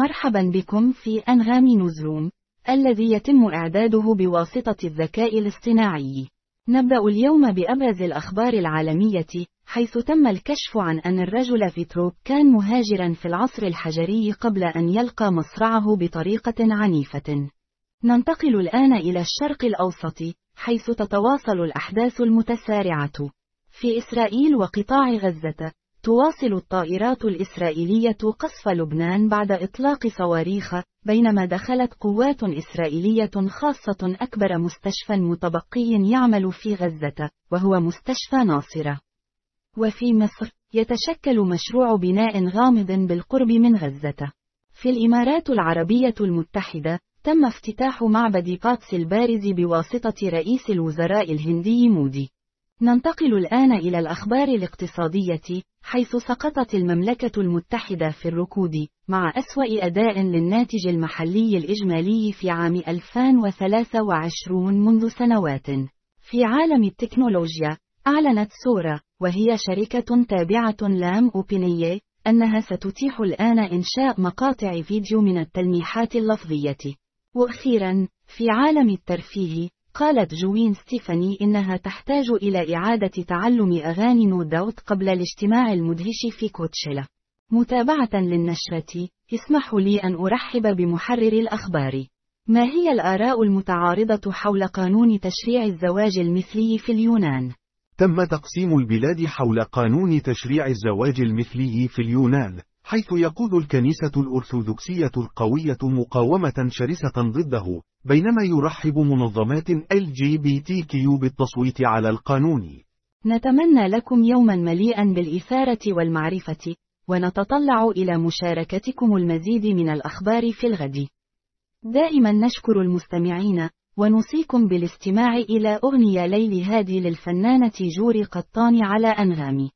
مرحبا بكم في أنغام نزروم، الذي يتم إعداده بواسطة الذكاء الاصطناعي. نبدأ اليوم بأبرز الأخبار العالمية، حيث تم الكشف عن أن الرجل فيتروب كان مهاجرا في العصر الحجري قبل أن يلقى مصرعه بطريقة عنيفة. ننتقل الآن إلى الشرق الأوسط، حيث تتواصل الأحداث المتسارعة. في إسرائيل وقطاع غزة، تواصل الطائرات الإسرائيلية قصف لبنان بعد إطلاق صواريخ، بينما دخلت قوات إسرائيلية خاصة أكبر مستشفى متبقي يعمل في غزة، وهو مستشفى ناصرة. وفي مصر، يتشكل مشروع بناء غامض بالقرب من غزة. في الإمارات العربية المتحدة، تم افتتاح معبد قادس البارز بواسطة رئيس الوزراء الهندي مودي. ننتقل الآن إلى الأخبار الاقتصادية، حيث سقطت المملكة المتحدة في الركود، مع أسوأ أداء للناتج المحلي الإجمالي في عام 2023 منذ سنوات. في عالم التكنولوجيا، أعلنت سورا، وهي شركة تابعة لام أوبينيي، أنها ستتيح الآن إنشاء مقاطع فيديو من التلميحات اللفظية. وأخيرا، في عالم الترفيه، قالت جوين ستيفاني إنها تحتاج إلى إعادة تعلم أغاني No Doubt قبل الاجتماع المدهش في كوتشيلا. متابعة للنشرة، اسمحوا لي أن أرحب بمحرر الأخبار. ما هي الآراء المتعارضة حول قانون تشريع الزواج المثلي في اليونان؟ تم تقسيم البلاد حول قانون تشريع الزواج المثلي في اليونان، حيث يقود الكنيسة الأرثوذكسية القوية مقاومة شرسة ضده، بينما يرحب منظمات LGBTQ بالتصويت على القانون. نتمنى لكم يوما مليئا بالإثارة والمعرفة، ونتطلع إلى مشاركتكم المزيد من الأخبار في الغد. دائما نشكر المستمعين، ونوصيكم بالاستماع إلى أغنية ليل هادي للفنانة جوري قطان على أنغامي.